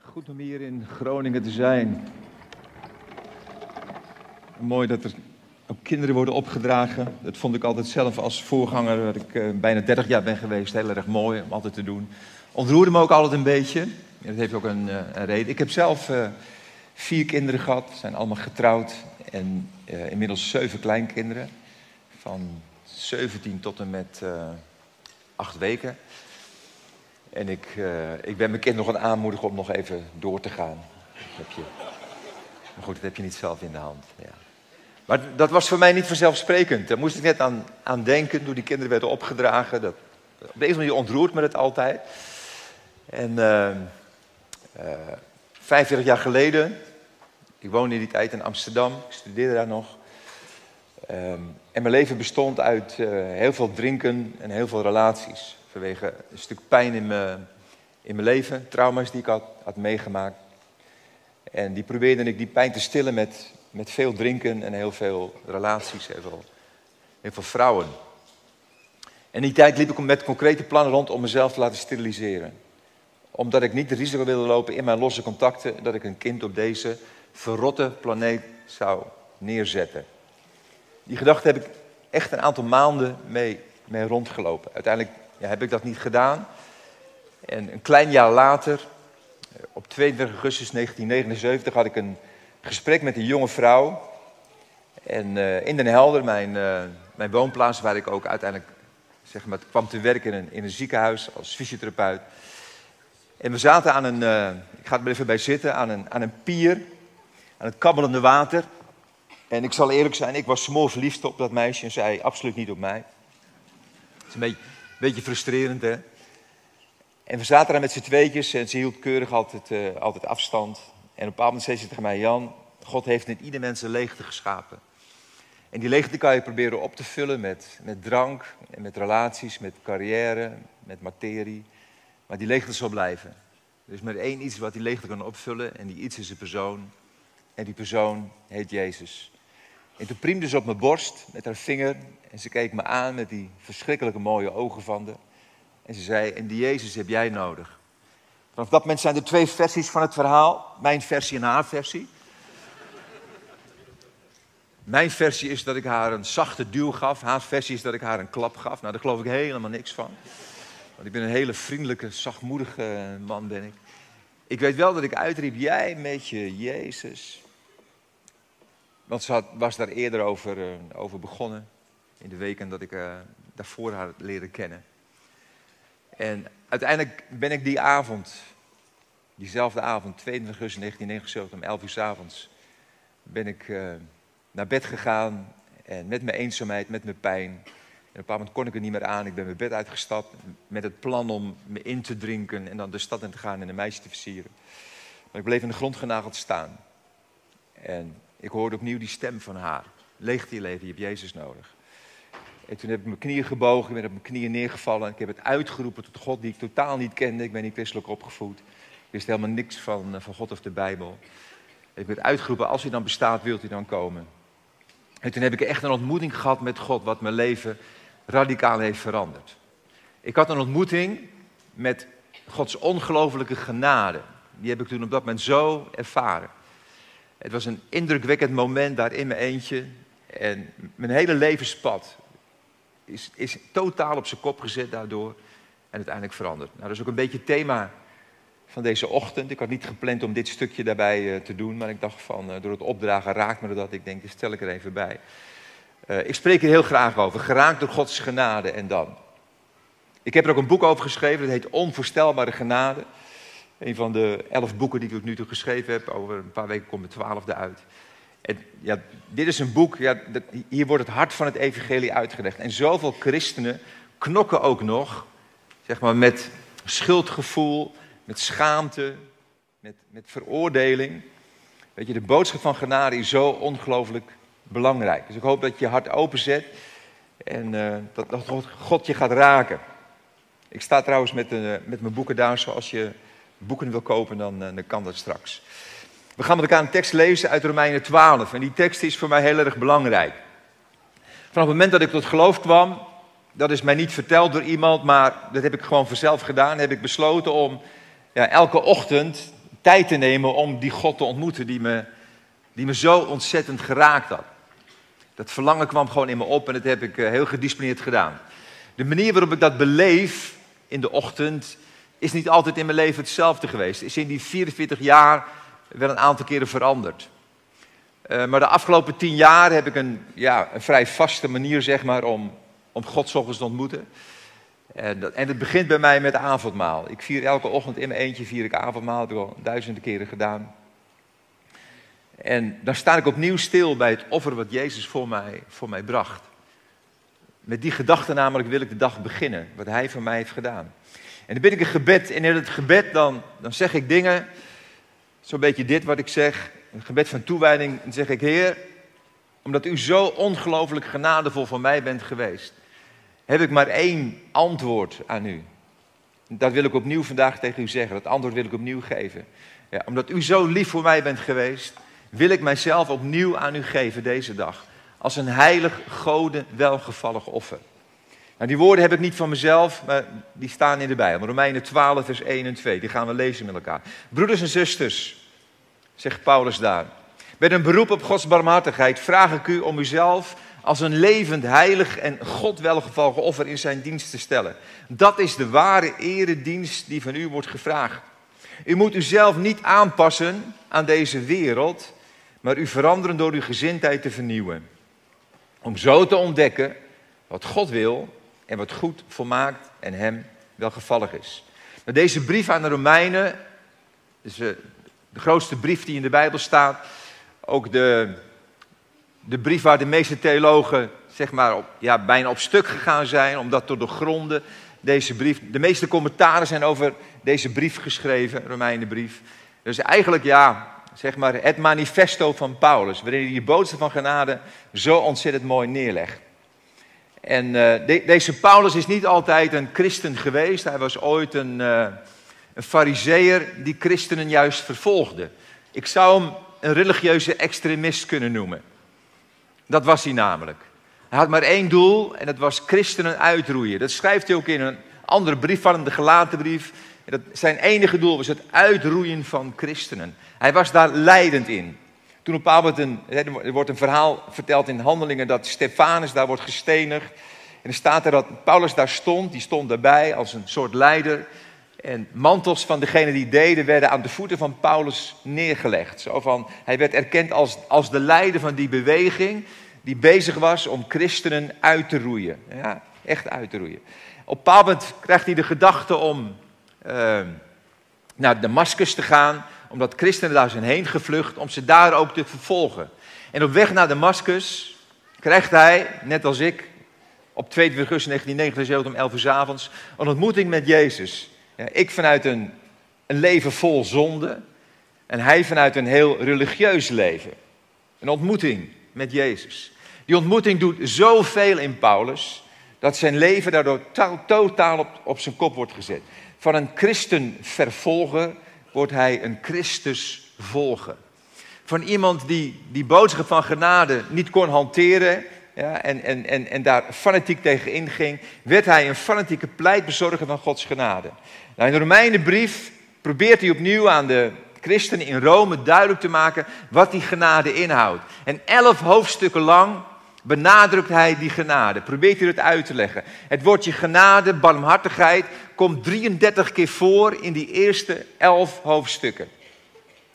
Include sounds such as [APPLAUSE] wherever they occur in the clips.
Goed om hier in Groningen te zijn. Mooi dat er ook kinderen worden opgedragen. Dat vond ik altijd zelf als voorganger, dat ik uh, bijna 30 jaar ben geweest, heel erg mooi om altijd te doen. Ontroerde me ook altijd een beetje. Dat heeft ook een, uh, een reden. Ik heb zelf uh, vier kinderen gehad, zijn allemaal getrouwd. En inmiddels zeven kleinkinderen. Van 17 tot en met acht weken. En ik, uh, ik ben mijn kind nog het aanmoedigen om nog even door te gaan. Dat heb je. Maar goed, dat heb je niet zelf in de hand. Ja. Maar dat was voor mij niet vanzelfsprekend. Daar moest ik net aan, aan denken toen die kinderen werden opgedragen. Dat, op deze manier ontroert me het altijd. En uh, uh, 45 jaar geleden, ik woonde in die tijd in Amsterdam, ik studeerde daar nog. Um, en mijn leven bestond uit heel veel drinken en heel veel relaties. Vanwege een stuk pijn in mijn, in mijn leven, trauma's die ik had, had meegemaakt. En die probeerde ik die pijn te stillen met, met veel drinken en heel veel relaties, heel veel, heel veel vrouwen. En die tijd liep ik met concrete plannen rond om mezelf te laten steriliseren. Omdat ik niet de risico wilde lopen in mijn losse contacten dat ik een kind op deze verrotte planeet zou neerzetten. Die gedachte heb ik echt een aantal maanden mee, mee rondgelopen. Uiteindelijk ja, heb ik dat niet gedaan. En een klein jaar later, op 22 augustus 1979, had ik een gesprek met een jonge vrouw. En uh, in Den Helder, mijn, uh, mijn woonplaats, waar ik ook uiteindelijk zeg maar, kwam te werken in een, in een ziekenhuis als fysiotherapeut. En we zaten aan een, uh, ik ga er even bij zitten, aan een, aan een pier, aan het kabbelende water. En ik zal eerlijk zijn, ik was smoor verliefd op dat meisje en zij absoluut niet op mij. Het is een beetje, beetje frustrerend, hè? En we zaten daar met z'n tweetjes en ze hield keurig altijd, uh, altijd afstand. En op een bepaald moment zei ze tegen mij, Jan, God heeft in ieder mens een leegte geschapen. En die leegte kan je proberen op te vullen met, met drank, en met relaties, met carrière, met materie. Maar die leegte zal blijven. Er is maar één iets wat die leegte kan opvullen en die iets is een persoon. En die persoon heet Jezus. En toen priemde ze op mijn borst met haar vinger en ze keek me aan met die verschrikkelijke mooie ogen van haar. En ze zei, en die Jezus heb jij nodig. Vanaf dat moment zijn er twee versies van het verhaal. Mijn versie en haar versie. Mijn versie is dat ik haar een zachte duw gaf. Haar versie is dat ik haar een klap gaf. Nou, daar geloof ik helemaal niks van. Want ik ben een hele vriendelijke, zachtmoedige man ben ik. Ik weet wel dat ik uitriep, jij met je Jezus. Want ze had, was daar eerder over, uh, over begonnen. In de weken dat ik uh, daarvoor haar leren kennen. En uiteindelijk ben ik die avond, diezelfde avond, 22 augustus 1979, om 11 uur s avonds, ben ik uh, naar bed gegaan. En met mijn eenzaamheid, met mijn pijn. En op een bepaald moment kon ik er niet meer aan. Ik ben mijn bed uitgestapt met het plan om me in te drinken en dan de stad in te gaan en een meisje te versieren. Maar ik bleef in de grond genageld staan. En ik hoorde opnieuw die stem van haar. Leeg je leven, je hebt Jezus nodig. En toen heb ik mijn knieën gebogen, ik ben op mijn knieën neergevallen. En ik heb het uitgeroepen tot God die ik totaal niet kende. Ik ben niet christelijk opgevoed. Ik wist helemaal niks van, van God of de Bijbel. Ik het uitgeroepen, als hij dan bestaat, wilt hij dan komen. En toen heb ik echt een ontmoeting gehad met God, wat mijn leven radicaal heeft veranderd. Ik had een ontmoeting met Gods ongelofelijke genade. Die heb ik toen op dat moment zo ervaren. Het was een indrukwekkend moment daar in mijn eentje. En mijn hele levenspad is, is totaal op zijn kop gezet daardoor. En uiteindelijk veranderd. Nou, dat is ook een beetje het thema van deze ochtend. Ik had niet gepland om dit stukje daarbij uh, te doen. Maar ik dacht van, uh, door het opdragen raakt me dat. Ik denk, dat stel ik er even bij. Uh, ik spreek er heel graag over. Geraakt door Gods genade en dan. Ik heb er ook een boek over geschreven. Dat heet Onvoorstelbare Genade. Een van de elf boeken die ik nu toe geschreven heb. Over een paar weken komt de twaalfde uit. En ja, dit is een boek, ja, hier wordt het hart van het evangelie uitgelegd. En zoveel christenen knokken ook nog, zeg maar, met schuldgevoel, met schaamte, met, met veroordeling. Weet je, de boodschap van genade is zo ongelooflijk belangrijk. Dus ik hoop dat je je hart openzet en uh, dat, dat God je gaat raken. Ik sta trouwens met, uh, met mijn boeken daar, zoals je boeken wil kopen, dan, uh, dan kan dat straks. We gaan met elkaar een tekst lezen uit Romeinen 12. En die tekst is voor mij heel erg belangrijk. Vanaf het moment dat ik tot geloof kwam, dat is mij niet verteld door iemand, maar dat heb ik gewoon vanzelf gedaan. Heb ik besloten om ja, elke ochtend tijd te nemen om die God te ontmoeten die me, die me zo ontzettend geraakt had. Dat verlangen kwam gewoon in me op en dat heb ik eh, heel gedisciplineerd gedaan. De manier waarop ik dat beleef in de ochtend is niet altijd in mijn leven hetzelfde geweest. Is in die 44 jaar wel een aantal keren veranderd. Uh, maar de afgelopen tien jaar heb ik een, ja, een vrij vaste manier zeg maar, om, om God te ontmoeten. En, dat, en het begint bij mij met avondmaal. Ik vier elke ochtend in mijn eentje vier ik avondmaal. Dat heb ik al duizenden keren gedaan. En dan sta ik opnieuw stil bij het offer wat Jezus voor mij, voor mij bracht. Met die gedachte namelijk wil ik de dag beginnen, wat Hij voor mij heeft gedaan. En dan bid ik een gebed. En in het gebed dan, dan zeg ik dingen, zo'n beetje dit wat ik zeg. Een gebed van toewijding. Dan zeg ik, Heer, omdat U zo ongelooflijk genadevol voor mij bent geweest, heb ik maar één antwoord aan U. Dat wil ik opnieuw vandaag tegen u zeggen. Dat antwoord wil ik opnieuw geven. Ja, omdat u zo lief voor mij bent geweest, wil ik mijzelf opnieuw aan u geven deze dag. Als een heilig, goden, welgevallig offer. Nou, die woorden heb ik niet van mezelf, maar die staan in de Bijbel. Romeinen 12, vers 1 en 2. Die gaan we lezen met elkaar. Broeders en zusters, zegt Paulus daar. Met een beroep op Gods barmhartigheid vraag ik u om uzelf als een levend, heilig en God welgevallig offer in zijn dienst te stellen. Dat is de ware eredienst die van u wordt gevraagd. U moet uzelf niet aanpassen aan deze wereld, maar u veranderen door uw gezindheid te vernieuwen. Om zo te ontdekken wat God wil en wat goed volmaakt en hem welgevallig is. Maar deze brief aan de Romeinen, is eh, de grootste brief die in de Bijbel staat, ook de, de brief waar de meeste theologen zeg maar, op, ja, bijna op stuk gegaan zijn, omdat door de gronden deze brief, de meeste commentaren zijn over deze brief geschreven, Romeinenbrief. Dus eigenlijk ja, zeg maar het manifesto van Paulus, waarin hij die boodschap van genade zo ontzettend mooi neerlegt. En uh, deze Paulus is niet altijd een christen geweest. Hij was ooit een, uh, een fariseer die christenen juist vervolgde. Ik zou hem een religieuze extremist kunnen noemen. Dat was hij namelijk. Hij had maar één doel en dat was christenen uitroeien. Dat schrijft hij ook in een andere brief van de gelaten brief. Dat zijn enige doel was het uitroeien van christenen. Hij was daar leidend in. Toen op een er wordt een verhaal verteld in Handelingen dat Stefanus daar wordt gestenigd. En er staat er dat Paulus daar stond, die stond daarbij als een soort leider. En mantels van degene die deden werden aan de voeten van Paulus neergelegd. Zo van, hij werd erkend als, als de leider van die beweging die bezig was om christenen uit te roeien. Ja, echt uit te roeien. Op een krijgt hij de gedachte om uh, naar Damascus te gaan, omdat christenen daar zijn heen gevlucht, om ze daar ook te vervolgen. En op weg naar Damascus krijgt hij, net als ik, op 2 augustus 1979 om 11 uur s avonds, een ontmoeting met Jezus. Ik vanuit een, een leven vol zonde en hij vanuit een heel religieus leven. Een ontmoeting met Jezus. Die ontmoeting doet zoveel in Paulus dat zijn leven daardoor totaal op, op zijn kop wordt gezet. Van een christen vervolger wordt hij een Christus volger. Van iemand die die boodschap van genade niet kon hanteren ja, en, en, en, en daar fanatiek tegen inging, werd hij een fanatieke pleitbezorger van Gods genade. Nou, in de Romeinenbrief probeert hij opnieuw aan de christenen in Rome duidelijk te maken wat die genade inhoudt. En elf hoofdstukken lang benadrukt hij die genade. Probeert hij het uit te leggen. Het woordje genade, barmhartigheid, komt 33 keer voor in die eerste elf hoofdstukken.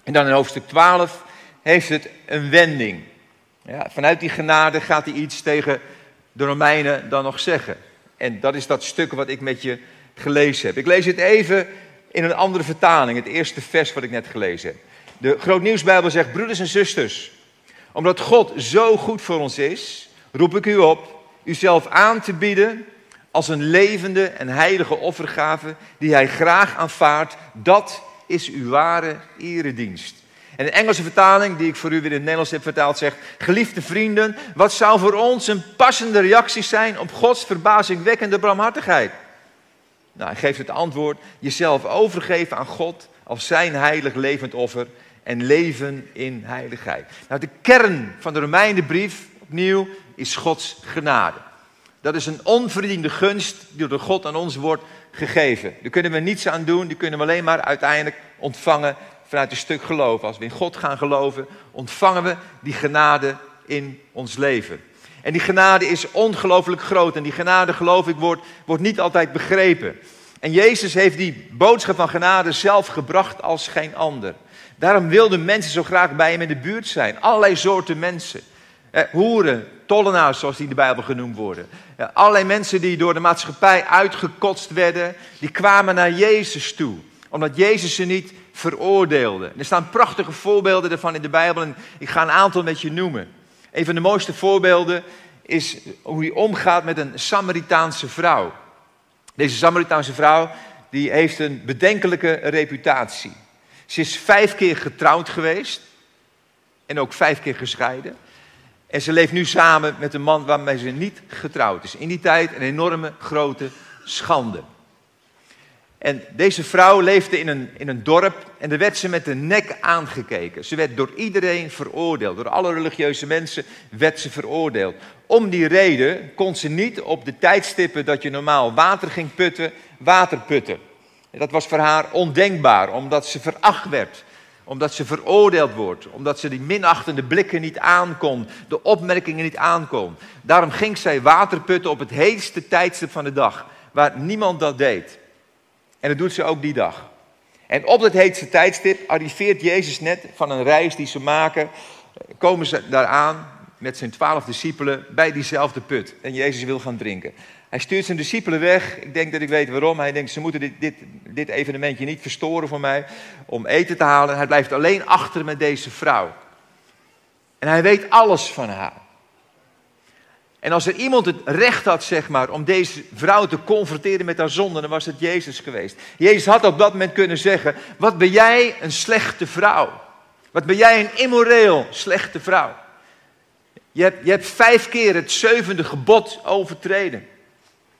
En dan in hoofdstuk 12 heeft het een wending. Ja, vanuit die genade gaat hij iets tegen de Romeinen dan nog zeggen. En dat is dat stuk wat ik met je gelezen heb. Ik lees het even in een andere vertaling, het eerste vers wat ik net gelezen heb. De Groot Nieuwsbijbel zegt, broeders en zusters, omdat God zo goed voor ons is, roep ik u op uzelf aan te bieden als een levende en heilige offergave die hij graag aanvaardt. Dat is uw ware eredienst. En de Engelse vertaling, die ik voor u weer in het Nederlands heb vertaald, zegt: Geliefde vrienden, wat zou voor ons een passende reactie zijn op Gods verbazingwekkende barmhartigheid? Nou, hij geeft het antwoord: jezelf overgeven aan God als zijn heilig levend offer en leven in heiligheid. Nou, de kern van de Romeinenbrief, opnieuw, is Gods genade. Dat is een onverdiende gunst die door God aan ons wordt gegeven. Daar kunnen we niets aan doen, die kunnen we alleen maar uiteindelijk ontvangen vanuit een stuk geloof. Als we in God gaan geloven, ontvangen we die genade in ons leven. En die genade is ongelooflijk groot. En die genade, geloof ik, wordt, wordt niet altijd begrepen. En Jezus heeft die boodschap van genade zelf gebracht als geen ander. Daarom wilden mensen zo graag bij hem in de buurt zijn. Allerlei soorten mensen. Eh, hoeren, tollenaars zoals die in de Bijbel genoemd worden. Eh, allerlei mensen die door de maatschappij uitgekotst werden, die kwamen naar Jezus toe. Omdat Jezus ze niet veroordeelde. Er staan prachtige voorbeelden daarvan in de Bijbel en ik ga een aantal met je noemen. Een van de mooiste voorbeelden is hoe hij omgaat met een Samaritaanse vrouw. Deze Samaritaanse vrouw die heeft een bedenkelijke reputatie. Ze is vijf keer getrouwd geweest en ook vijf keer gescheiden. En ze leeft nu samen met een man waarmee ze niet getrouwd is. In die tijd een enorme grote schande. En deze vrouw leefde in een, in een dorp en daar werd ze met de nek aangekeken. Ze werd door iedereen veroordeeld. Door alle religieuze mensen werd ze veroordeeld. Om die reden kon ze niet op de tijdstippen dat je normaal water ging putten, water putten. Dat was voor haar ondenkbaar, omdat ze veracht werd. Omdat ze veroordeeld wordt. Omdat ze die minachtende blikken niet aankon. De opmerkingen niet aankon. Daarom ging zij water putten op het heetste tijdstip van de dag. Waar niemand dat deed. En dat doet ze ook die dag. En op dat heetste tijdstip arriveert Jezus net van een reis die ze maken. Komen ze daaraan met zijn twaalf discipelen bij diezelfde put. En Jezus wil gaan drinken. Hij stuurt zijn discipelen weg. Ik denk dat ik weet waarom. Hij denkt, ze moeten dit, dit, dit evenementje niet verstoren voor mij. Om eten te halen. Hij blijft alleen achter met deze vrouw. En hij weet alles van haar. En als er iemand het recht had, zeg maar, om deze vrouw te confronteren met haar zonde, dan was het Jezus geweest. Jezus had op dat moment kunnen zeggen: Wat ben jij een slechte vrouw? Wat ben jij een immoreel slechte vrouw? Je hebt, je hebt vijf keer het zevende gebod overtreden.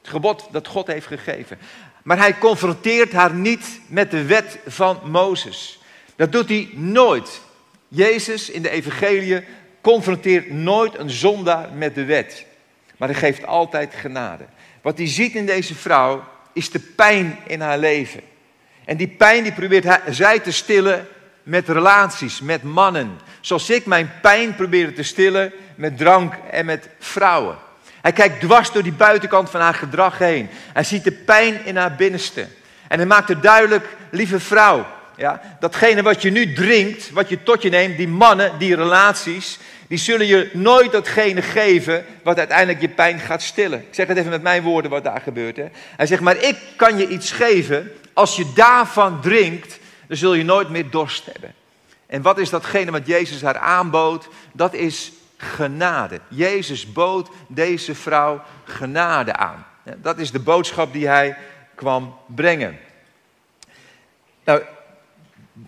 Het gebod dat God heeft gegeven. Maar hij confronteert haar niet met de wet van Mozes. Dat doet hij nooit. Jezus in de evangelie confronteert nooit een zondaar met de wet. Maar hij geeft altijd genade. Wat hij ziet in deze vrouw is de pijn in haar leven. En die pijn die probeert zij te stillen met relaties, met mannen. Zoals ik mijn pijn probeerde te stillen met drank en met vrouwen. Hij kijkt dwars door die buitenkant van haar gedrag heen. Hij ziet de pijn in haar binnenste. En hij maakt het duidelijk, lieve vrouw, ja, datgene wat je nu drinkt, wat je tot je neemt, die mannen, die relaties, die zullen je nooit datgene geven wat uiteindelijk je pijn gaat stillen. Ik zeg het even met mijn woorden wat daar gebeurt. Hè. Hij zegt, maar ik kan je iets geven, als je daarvan drinkt, dan zul je nooit meer dorst hebben. En wat is datgene wat Jezus haar aanbood? Dat is genade. Jezus bood deze vrouw genade aan. Dat is de boodschap die hij kwam brengen. Nou,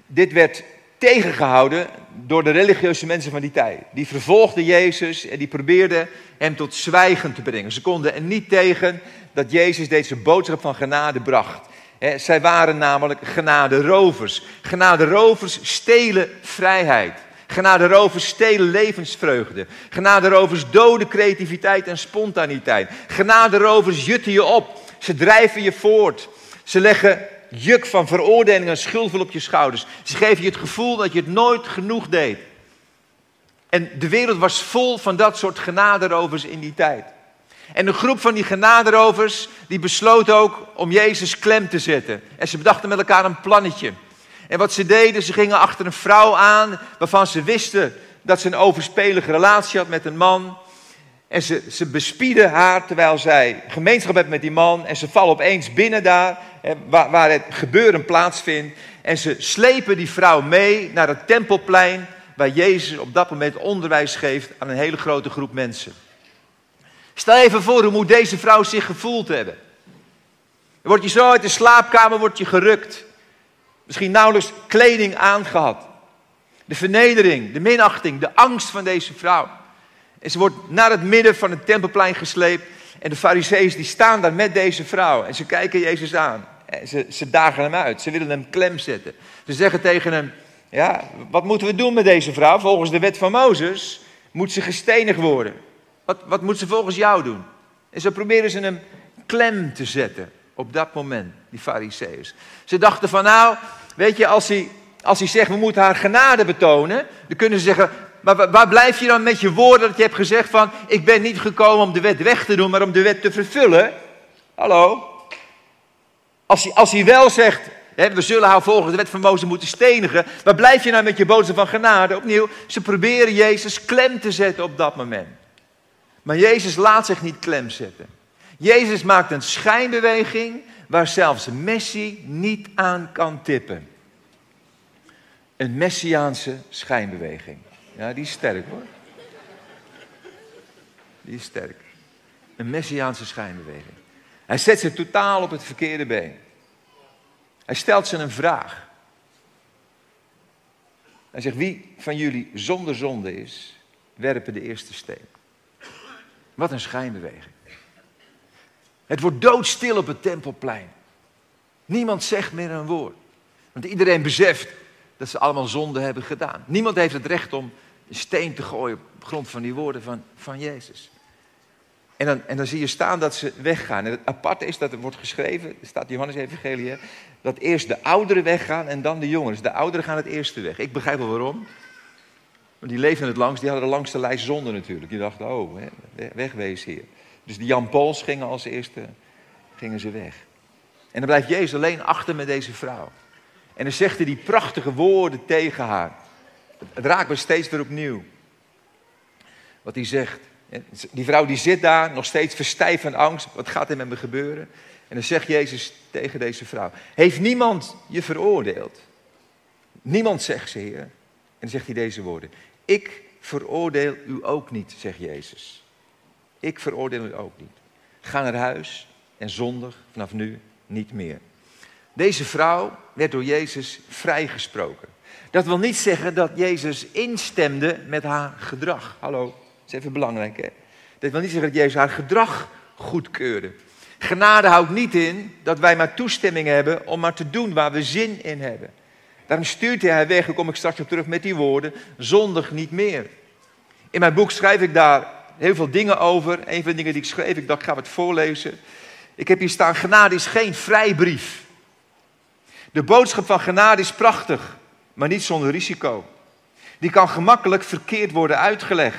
dit werd tegengehouden door de religieuze mensen van die tijd. Die vervolgden Jezus en die probeerden hem tot zwijgen te brengen. Ze konden er niet tegen dat Jezus deze boodschap van genade bracht. zij waren namelijk genaderovers. Genaderovers stelen vrijheid. Genaderovers stelen levensvreugde. Genaderovers doden creativiteit en spontaniteit. Genaderovers jutten je op. Ze drijven je voort. Ze leggen juk van veroordeling en schuldvol op je schouders. Ze geven je het gevoel dat je het nooit genoeg deed. En de wereld was vol van dat soort genaderovers in die tijd. En een groep van die genaderovers, die besloot ook om Jezus klem te zetten. En ze bedachten met elkaar een plannetje. En wat ze deden, ze gingen achter een vrouw aan waarvan ze wisten dat ze een overspelige relatie had met een man. En ze, ze bespieden haar terwijl zij gemeenschap heeft met die man. En ze vallen opeens binnen daar, waar, waar het gebeuren plaatsvindt. En ze slepen die vrouw mee naar het tempelplein, waar Jezus op dat moment onderwijs geeft aan een hele grote groep mensen. Stel even voor hoe moet deze vrouw zich gevoeld hebben. Dan word je zo uit de slaapkamer wordt je gerukt. Misschien nauwelijks kleding aangehad. De vernedering, de minachting, de angst van deze vrouw. En ze wordt naar het midden van het tempelplein gesleept. En de fariseeën die staan daar met deze vrouw. En ze kijken Jezus aan. En ze, ze dagen hem uit. Ze willen hem klem zetten. Ze zeggen tegen hem, ja, wat moeten we doen met deze vrouw? Volgens de wet van Mozes moet ze gestenigd worden. Wat, wat moet ze volgens jou doen? En zo probeerden ze hem klem te zetten op dat moment, die fariseeërs. Ze dachten van nou, weet je, als hij, als hij zegt we moeten haar genade betonen, dan kunnen ze zeggen, maar waar blijf je dan met je woorden dat je hebt gezegd van ik ben niet gekomen om de wet weg te doen, maar om de wet te vervullen? Hallo? Als hij, als hij wel zegt, hè, we zullen haar volgens de wet van Mozes moeten stenigen, waar blijf je nou met je boodschap van genade? Opnieuw, ze proberen Jezus klem te zetten op dat moment. Maar Jezus laat zich niet klem zetten. Jezus maakt een schijnbeweging waar zelfs Messi niet aan kan tippen. Een messiaanse schijnbeweging. Ja, die is sterk hoor. Die is sterk. Een messiaanse schijnbeweging. Hij zet ze totaal op het verkeerde been. Hij stelt ze een vraag. Hij zegt, wie van jullie zonder zonde is, werpen de eerste steen. Wat een schijnbeweging. Het wordt doodstil op het tempelplein. Niemand zegt meer een woord. Want iedereen beseft dat ze allemaal zonde hebben gedaan. Niemand heeft het recht om een steen te gooien op grond van die woorden van, van Jezus. En dan, en dan zie je staan dat ze weggaan. En het aparte is dat er wordt geschreven, er staat Johannes Evangelie, dat eerst de ouderen weggaan en dan de jongeren. De ouderen gaan het eerste weg. Ik begrijp wel waarom. Want die leefden het langst, die hadden de langste lijst zonde natuurlijk. Die dachten, oh, wegwezen hier. Dus de Jan Pools gingen als eerste gingen ze weg. En dan blijft Jezus alleen achter met deze vrouw. En dan zegt hij die prachtige woorden tegen haar. Het raakt me steeds weer opnieuw. Wat hij zegt. Die vrouw die zit daar, nog steeds verstijf van angst. Wat gaat er met me gebeuren? En dan zegt Jezus tegen deze vrouw: Heeft niemand je veroordeeld? Niemand zegt ze, Heer. En dan zegt hij deze woorden: Ik veroordeel u ook niet, zegt Jezus. Ik veroordeel u ook niet. Ga naar huis en zondig vanaf nu niet meer. Deze vrouw werd door Jezus vrijgesproken. Dat wil niet zeggen dat Jezus instemde met haar gedrag. Hallo, dat is even belangrijk hè. Dat wil niet zeggen dat Jezus haar gedrag goedkeurde. Genade houdt niet in dat wij maar toestemming hebben om maar te doen waar we zin in hebben. Daarom stuurt hij haar weg, dan kom ik straks op terug met die woorden, zondig niet meer. In mijn boek schrijf ik daar heel veel dingen over. Een van de dingen die ik schreef, ik dacht, ik ga het voorlezen. Ik heb hier staan, genade is geen vrijbrief. De boodschap van genade is prachtig, maar niet zonder risico. Die kan gemakkelijk verkeerd worden uitgelegd.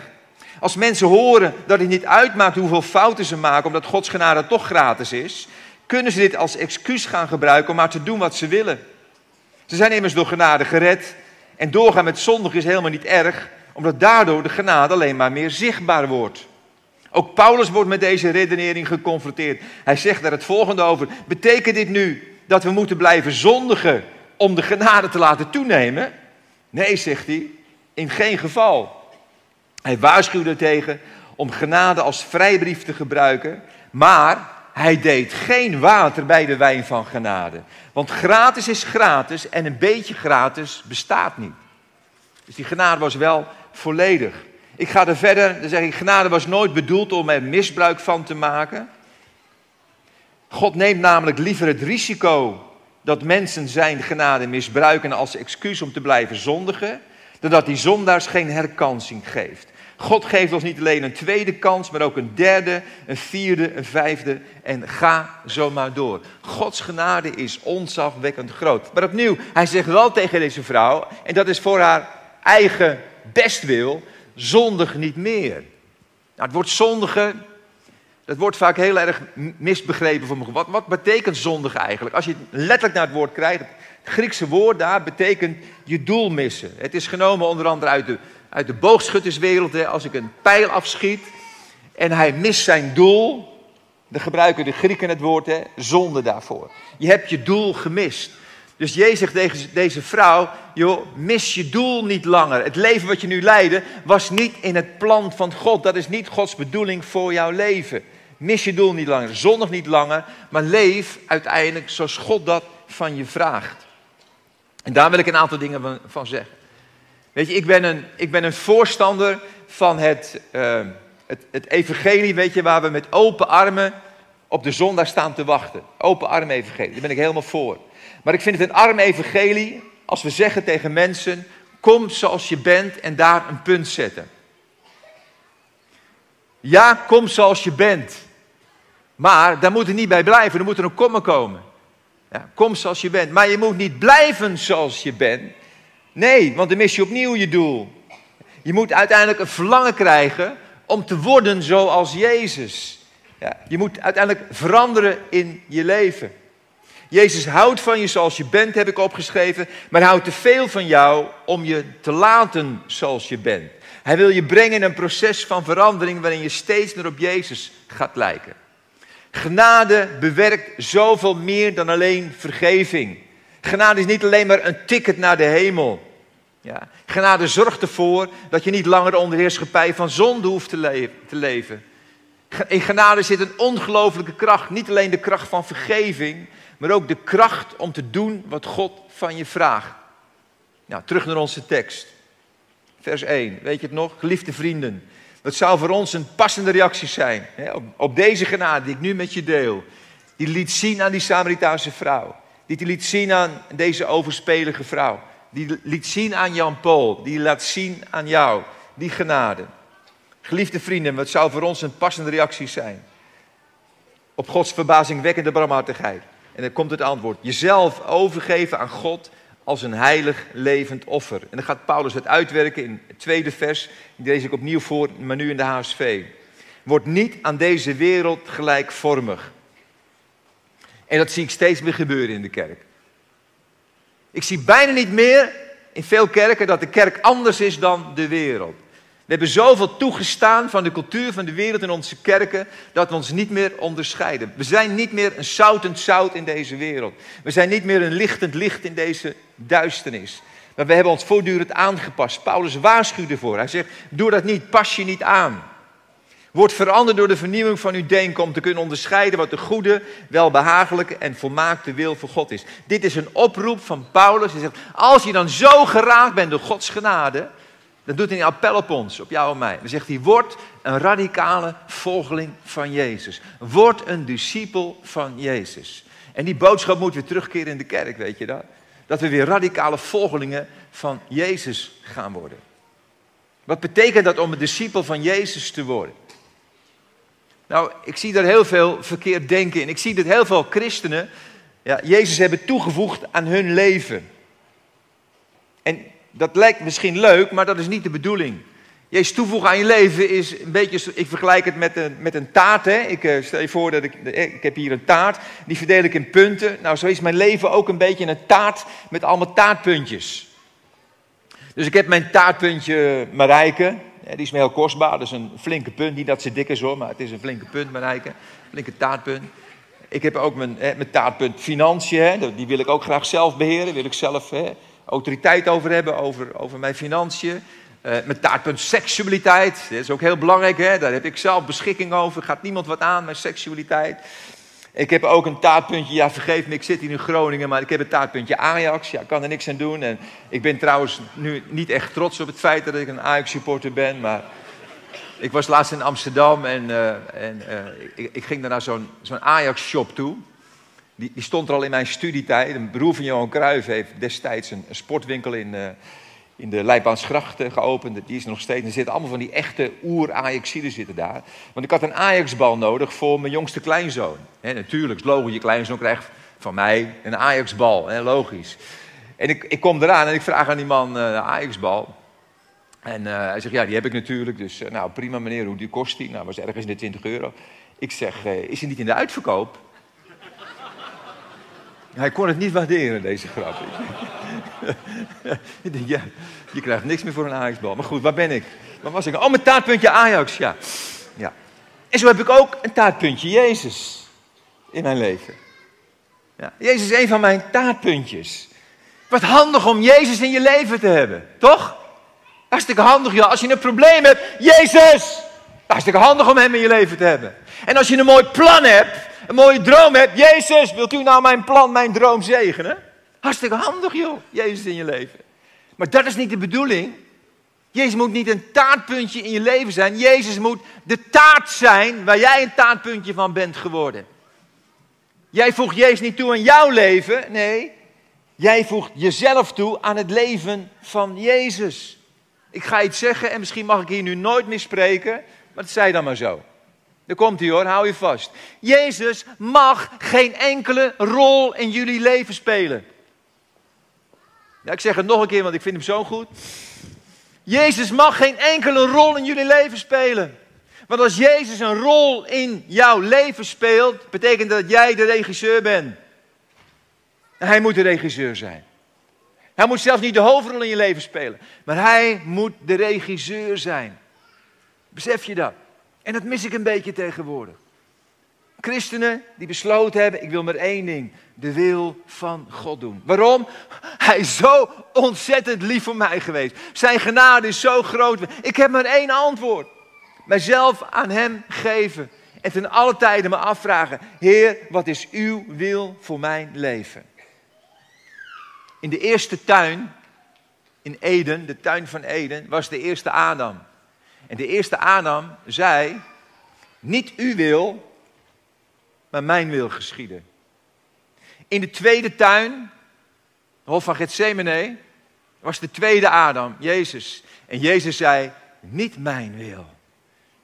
Als mensen horen dat het niet uitmaakt hoeveel fouten ze maken, omdat Gods genade toch gratis is, kunnen ze dit als excuus gaan gebruiken om maar te doen wat ze willen. Ze zijn immers door genade gered en doorgaan met zondig is helemaal niet erg, omdat daardoor de genade alleen maar meer zichtbaar wordt. Ook Paulus wordt met deze redenering geconfronteerd. Hij zegt daar het volgende over. Betekent dit nu dat we moeten blijven zondigen om de genade te laten toenemen? Nee, zegt hij, in geen geval. Hij waarschuwde tegen om genade als vrijbrief te gebruiken, maar hij deed geen water bij de wijn van genade. Want gratis is gratis en een beetje gratis bestaat niet. Dus die genade was wel volledig. Ik ga er verder, dan zeg ik, genade was nooit bedoeld om er misbruik van te maken. God neemt namelijk liever het risico dat mensen zijn genade misbruiken als excuus om te blijven zondigen, dan dat die zondaars geen herkansing geeft. God geeft ons niet alleen een tweede kans, maar ook een derde, een vierde, een vijfde en ga zo maar door. Gods genade is onzagwekkend groot. Maar opnieuw, hij zegt wel tegen deze vrouw, en dat is voor haar eigen bestwil, zondig niet meer. Nou, het woord zondigen, dat wordt vaak heel erg misbegrepen voor me. Wat, wat betekent zondig eigenlijk? Als je letterlijk naar het woord krijgt, het Griekse woord daar betekent je doel missen. Het is genomen onder andere uit de, uit de boogschutterswereld. Als ik een pijl afschiet en hij mist zijn doel, dan gebruiken de Grieken het woord hè, zonde daarvoor. Je hebt je doel gemist. Dus Jezus zegt tegen deze vrouw, joh, mis je doel niet langer. Het leven wat je nu leidde was niet in het plan van God. Dat is niet Gods bedoeling voor jouw leven. Mis je doel niet langer, zondig niet langer, maar leef uiteindelijk zoals God dat van je vraagt. En daar wil ik een aantal dingen van, zeggen. Weet je, ik ben een, ik ben een voorstander van het, uh, het, het evangelie, weet je, waar we met open armen op de zondag staan te wachten. Open armen evangelie, daar ben ik helemaal voor. Maar ik vind het een arm evangelie als we zeggen tegen mensen: kom zoals je bent en daar een punt zetten. Ja, kom zoals je bent. Maar daar moet het niet bij blijven, er moet er een komma komen. Ja, kom zoals je bent. Maar je moet niet blijven zoals je bent. Nee, want dan mis je opnieuw je doel. Je moet uiteindelijk een verlangen krijgen om te worden zoals Jezus. Ja, je moet uiteindelijk veranderen in je leven. Jezus houdt van je zoals je bent, heb ik opgeschreven, maar houdt te veel van jou om je te laten zoals je bent. Hij wil je brengen in een proces van verandering waarin je steeds meer op Jezus gaat lijken. Genade bewerkt zoveel meer dan alleen vergeving. Genade is niet alleen maar een ticket naar de hemel. Ja. Genade zorgt ervoor dat je niet langer onder de heerschappij van zonde hoeft te, te leven. In genade zit een ongelooflijke kracht. Niet alleen de kracht van vergeving, maar ook de kracht om te doen wat God van je vraagt. Nou, terug naar onze tekst. Vers 1, weet je het nog? Geliefde vrienden, wat zou voor ons een passende reactie zijn hè, op, op, deze genade die ik nu met je deel. Die liet zien aan die Samaritaanse vrouw. Die liet zien aan deze overspelige vrouw. Die liet zien aan Jan Paul. Die laat zien aan jou. Die genade. Geliefde vrienden, wat zou voor ons een passende reactie zijn? Op Gods verbazingwekkende barmhartigheid. En dan komt het antwoord. Jezelf overgeven aan God als een heilig levend offer. En dan gaat Paulus het uitwerken in het tweede vers. Die lees ik opnieuw voor, maar nu in de HSV. Word niet aan deze wereld gelijkvormig. En dat zie ik steeds meer gebeuren in de kerk. Ik zie bijna niet meer in veel kerken dat de kerk anders is dan de wereld. We hebben zoveel toegestaan van de cultuur van de wereld in onze kerken dat we ons niet meer onderscheiden. We zijn niet meer een zoutend zout in deze wereld. We zijn niet meer een lichtend licht in deze duisternis. Maar we hebben ons voortdurend aangepast. Paulus waarschuwde ervoor. Hij zegt: Doe dat niet, pas je niet aan. Word veranderd door de vernieuwing van uw denken om te kunnen onderscheiden wat de goede, welbehagelijke en volmaakte wil voor God is. Dit is een oproep van Paulus. Hij zegt: Als je dan zo geraakt bent door Gods genade, dan doet hij een appel op ons, op jou en mij. Dan zegt hij, word een radicale volgeling van Jezus. Word een discipel van Jezus. En die boodschap moet weer terugkeren in de kerk, weet je dat? Dat we weer radicale volgelingen van Jezus gaan worden. Wat betekent dat om een discipel van Jezus te worden? Nou, ik zie daar heel veel verkeerd denken in. Ik zie dat heel veel christenen ja, Jezus hebben toegevoegd aan hun leven. En dat lijkt misschien leuk, maar dat is niet de bedoeling. Jezus toevoegen aan je leven is een beetje, ik vergelijk het met een, met een taart. Hè? Ik uh, stel je voor dat ik, eh, ik heb hier een taart, die verdeel ik in punten. Nou, zo is mijn leven ook een beetje een taart met allemaal taartpuntjes. Dus ik heb mijn taartpuntje Marijke, die is me heel kostbaar, dat is een flinke punt. Niet dat ze dik is hoor, maar het is een flinke punt Marijke, flinke taartpunt. Ik heb ook mijn, mijn taartpunt financiën, hè? die wil ik ook graag zelf beheren, wil ik zelf... Hè? Autoriteit over hebben, over, over mijn financiën. Uh, mijn taartpunt seksualiteit, dat is ook heel belangrijk, hè? daar heb ik zelf beschikking over. Gaat niemand wat aan met seksualiteit? Ik heb ook een taartpuntje, ja vergeef me, ik zit hier in Groningen, maar ik heb een taartpuntje Ajax. Ja, ik kan er niks aan doen. En ik ben trouwens nu niet echt trots op het feit dat ik een Ajax-supporter ben, maar ik was laatst in Amsterdam en, uh, en uh, ik, ik, ging daar naar zo'n zo'n Ajax-shop toe. Die, die, stond er al in mijn studietijd. Een broer van Johan Cruijff heeft destijds een, sportwinkel in, uh, in de Leibaansgracht geopend. Die is er nog steeds. Er zitten allemaal van die echte oer-Ajaxiden zitten daar. Want ik had een Ajaxbal nodig voor mijn jongste kleinzoon. He, natuurlijk, is logisch. Je kleinzoon krijgt van mij een Ajaxbal. He, logisch. En ik, ik kom eraan en ik vraag aan die man uh, Ajaxbal. En hij zegt, ja, die heb ik natuurlijk. Dus, nou, prima meneer, hoe die kost die? Nou, was ergens in de 20 euro. Ik zeg, is hij niet in de uitverkoop? Hij kon het niet waarderen, deze grap. [LAUGHS] ik denk, ja, je krijgt niks meer voor een Ajax-bal. Maar goed, waar ben ik? Waar was ik? Oh, mijn taartpuntje Ajax, ja. ja. En zo heb ik ook een taartpuntje Jezus in mijn leven. Ja, Jezus is een van mijn taartpuntjes. Wat handig om Jezus in je leven te hebben, toch? Hartstikke handig, ja. Als je een probleem hebt, Jezus! Hartstikke handig om hem in je leven te hebben. En als je een mooi plan hebt, een mooie droom hebt. Jezus, wilt u nou mijn plan, mijn droom zegenen? Hartstikke handig joh, Jezus in je leven. Maar dat is niet de bedoeling. Jezus moet niet een taartpuntje in je leven zijn. Jezus moet de taart zijn waar jij een taartpuntje van bent geworden. Jij voegt Jezus niet toe aan jouw leven. Nee, jij voegt jezelf toe aan het leven van Jezus. Ik ga iets zeggen en misschien mag ik hier nu nooit meer spreken, maar dat zei dan maar zo. Daar komt hij hoor, hou je vast. Jezus mag geen enkele rol in jullie leven spelen. Ja, ik zeg het nog een keer, want ik vind hem zo goed. Jezus mag geen enkele rol in jullie leven spelen. Want als Jezus een rol in jouw leven speelt, betekent dat jij de regisseur bent. En hij moet de regisseur zijn. Hij moet zelfs niet de hoofdrol in je leven spelen, maar hij moet de regisseur zijn. Besef je dat? En dat mis ik een beetje tegenwoordig. Christenen die besloten hebben, ik wil maar één ding, de wil van God doen. Waarom? Hij is zo ontzettend lief voor mij geweest. Zijn genade is zo groot. Ik heb maar één antwoord. Mijzelf aan Hem geven. En ten alle tijden me afvragen, Heer, wat is uw wil voor mijn leven? In de eerste tuin, in Eden, de tuin van Eden, was de eerste Adam. En de eerste Adam zei, niet uw wil, maar mijn wil geschieden. In de tweede tuin, de Hof van Gethsemane, was de tweede Adam, Jezus. En Jezus zei, niet mijn wil,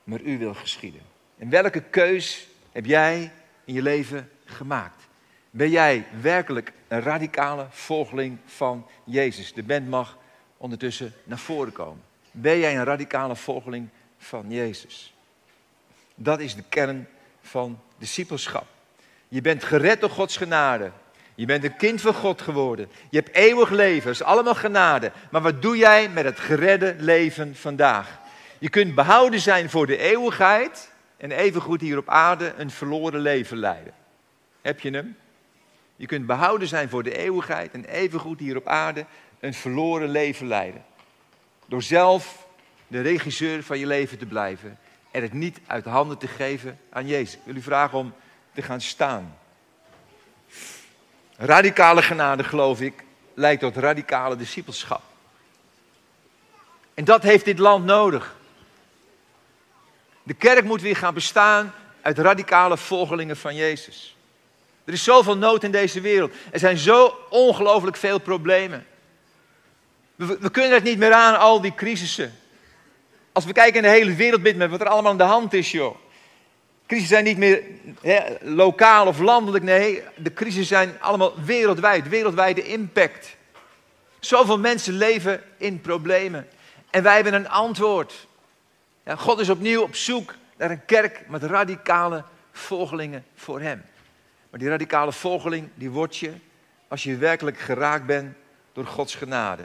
maar uw wil geschieden. En welke keus heb jij in je leven gemaakt? Ben jij werkelijk een radicale volgeling van Jezus? De band mag ondertussen naar voren komen. Ben jij een radicale volgeling van Jezus? Dat is de kern van discipelschap. Je bent gered door Gods genade. Je bent een kind van God geworden. Je hebt eeuwig leven. Dat is allemaal genade. Maar wat doe jij met het geredde leven vandaag? Je kunt behouden zijn voor de eeuwigheid en evengoed hier op aarde een verloren leven leiden. Heb je hem? Je kunt behouden zijn voor de eeuwigheid en evengoed hier op aarde een verloren leven leiden. Door zelf de regisseur van je leven te blijven en het niet uit handen te geven aan Jezus. Ik wil u vragen om te gaan staan. Radicale genade, geloof ik, leidt tot radicale discipelschap. En dat heeft dit land nodig. De kerk moet weer gaan bestaan uit radicale volgelingen van Jezus. Er is zoveel nood in deze wereld. Er zijn zo ongelooflijk veel problemen. We, kunnen het niet meer aan, al die crisissen. Als we kijken in de hele wereld met wat er allemaal aan de hand is, joh. Crisissen zijn niet meer lokaal of landelijk, nee. De crisissen zijn allemaal wereldwijd, wereldwijde impact. Zoveel mensen leven in problemen. En wij hebben een antwoord. Ja, God is opnieuw op zoek naar een kerk met radicale volgelingen voor Hem. Maar die radicale volgeling, die word je als je werkelijk geraakt bent door Gods genade.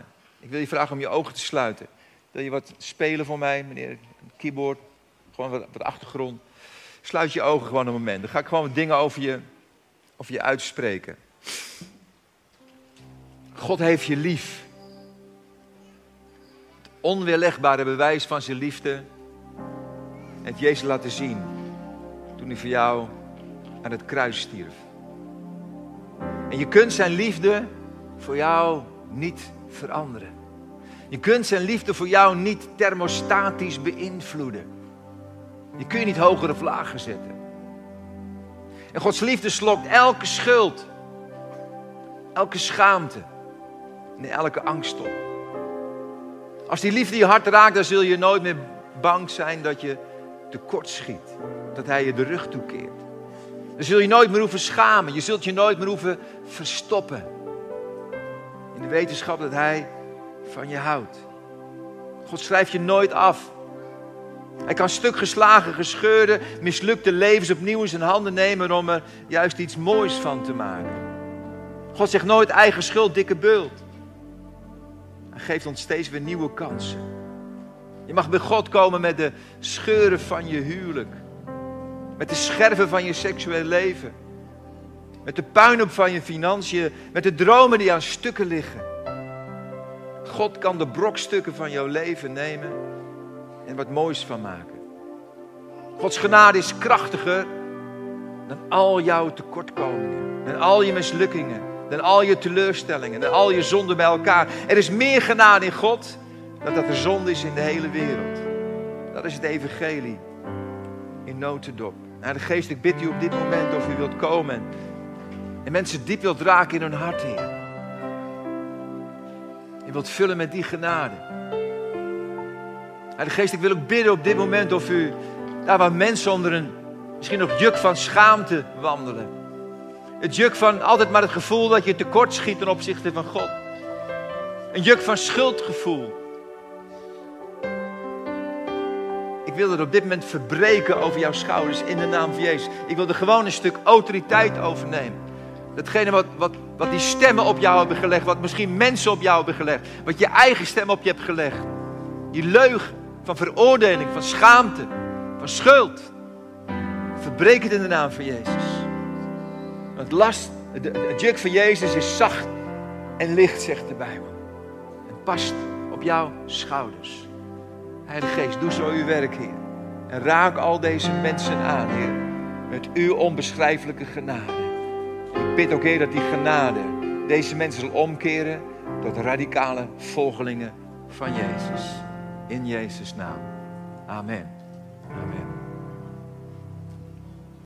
Ik wil je vragen om je ogen te sluiten. Wil je wat spelen voor mij, meneer? Een keyboard, gewoon wat, wat achtergrond. Sluit je ogen gewoon een moment. Dan ga ik gewoon wat dingen over je, over je uitspreken. God heeft je lief. Het onweerlegbare bewijs van zijn liefde heeft Jezus laten zien toen hij voor jou aan het kruis stierf. En je kunt zijn liefde voor jou niet veranderen. Je kunt zijn liefde voor jou niet thermostatisch beïnvloeden. Je kun je niet hoger of lager zetten. En Gods liefde slokt elke schuld, elke schaamte en elke angst op. Als die liefde je hart raakt, dan zul je nooit meer bang zijn dat je tekort schiet. Dat hij je de rug toekeert. Dan zul je nooit meer hoeven schamen. Je zult je nooit meer hoeven verstoppen. In de wetenschap dat hij van je houdt. God schrijft je nooit af. Hij kan stuk geslagen, gescheurde, mislukte levens opnieuw in zijn handen nemen om er juist iets moois van te maken. God zegt nooit eigen schuld, dikke bult. Hij geeft ons steeds weer nieuwe kansen. Je mag bij God komen met de scheuren van je huwelijk. Met de scherven van je seksueel leven. Met de puinhoop van je financiën. Met de dromen die aan stukken liggen. God kan de brokstukken van jouw leven nemen en wat moois van maken. Gods genade is krachtiger dan al jouw tekortkomingen. Dan al je mislukkingen. Dan al je teleurstellingen. Dan al je zonden bij elkaar. Er is meer genade in God dan dat er zonde is in de hele wereld. Dat is het evangelie in notendop. Naar de geest, ik bid u op dit moment of u wilt komen en mensen diep wilt raken in hun hart, Heer. Je wilt vullen met die genade. Heilige Geest, ik wil ook bidden op dit moment of u, daar waar mensen onder een Misschien nog juk van schaamte wandelen. Het juk van altijd maar het gevoel dat je tekort schiet ten opzichte van God. Een juk van schuldgevoel. Ik wil het op dit moment verbreken over jouw schouders in de naam van Jezus. Ik wil er gewoon een stuk autoriteit overnemen. Datgene wat, wat, wat die stemmen op jou hebben gelegd, wat misschien mensen op jou hebben gelegd, wat je eigen stem op je hebt gelegd. Die leugen van veroordeling, van schaamte, van schuld. Verbreek het in de naam van Jezus. Want last, het juk van Jezus is zacht en licht, zegt de Bijbel. En past op jouw schouders. Heilige Geest, doe zo uw werk, Heer. En raak al deze mensen aan, Heer. Met uw onbeschrijfelijke genade. Bid ook, Heer, dat die genade deze mensen zal omkeren tot radicale volgelingen van Jezus. In Jezus' naam. Amen. Amen.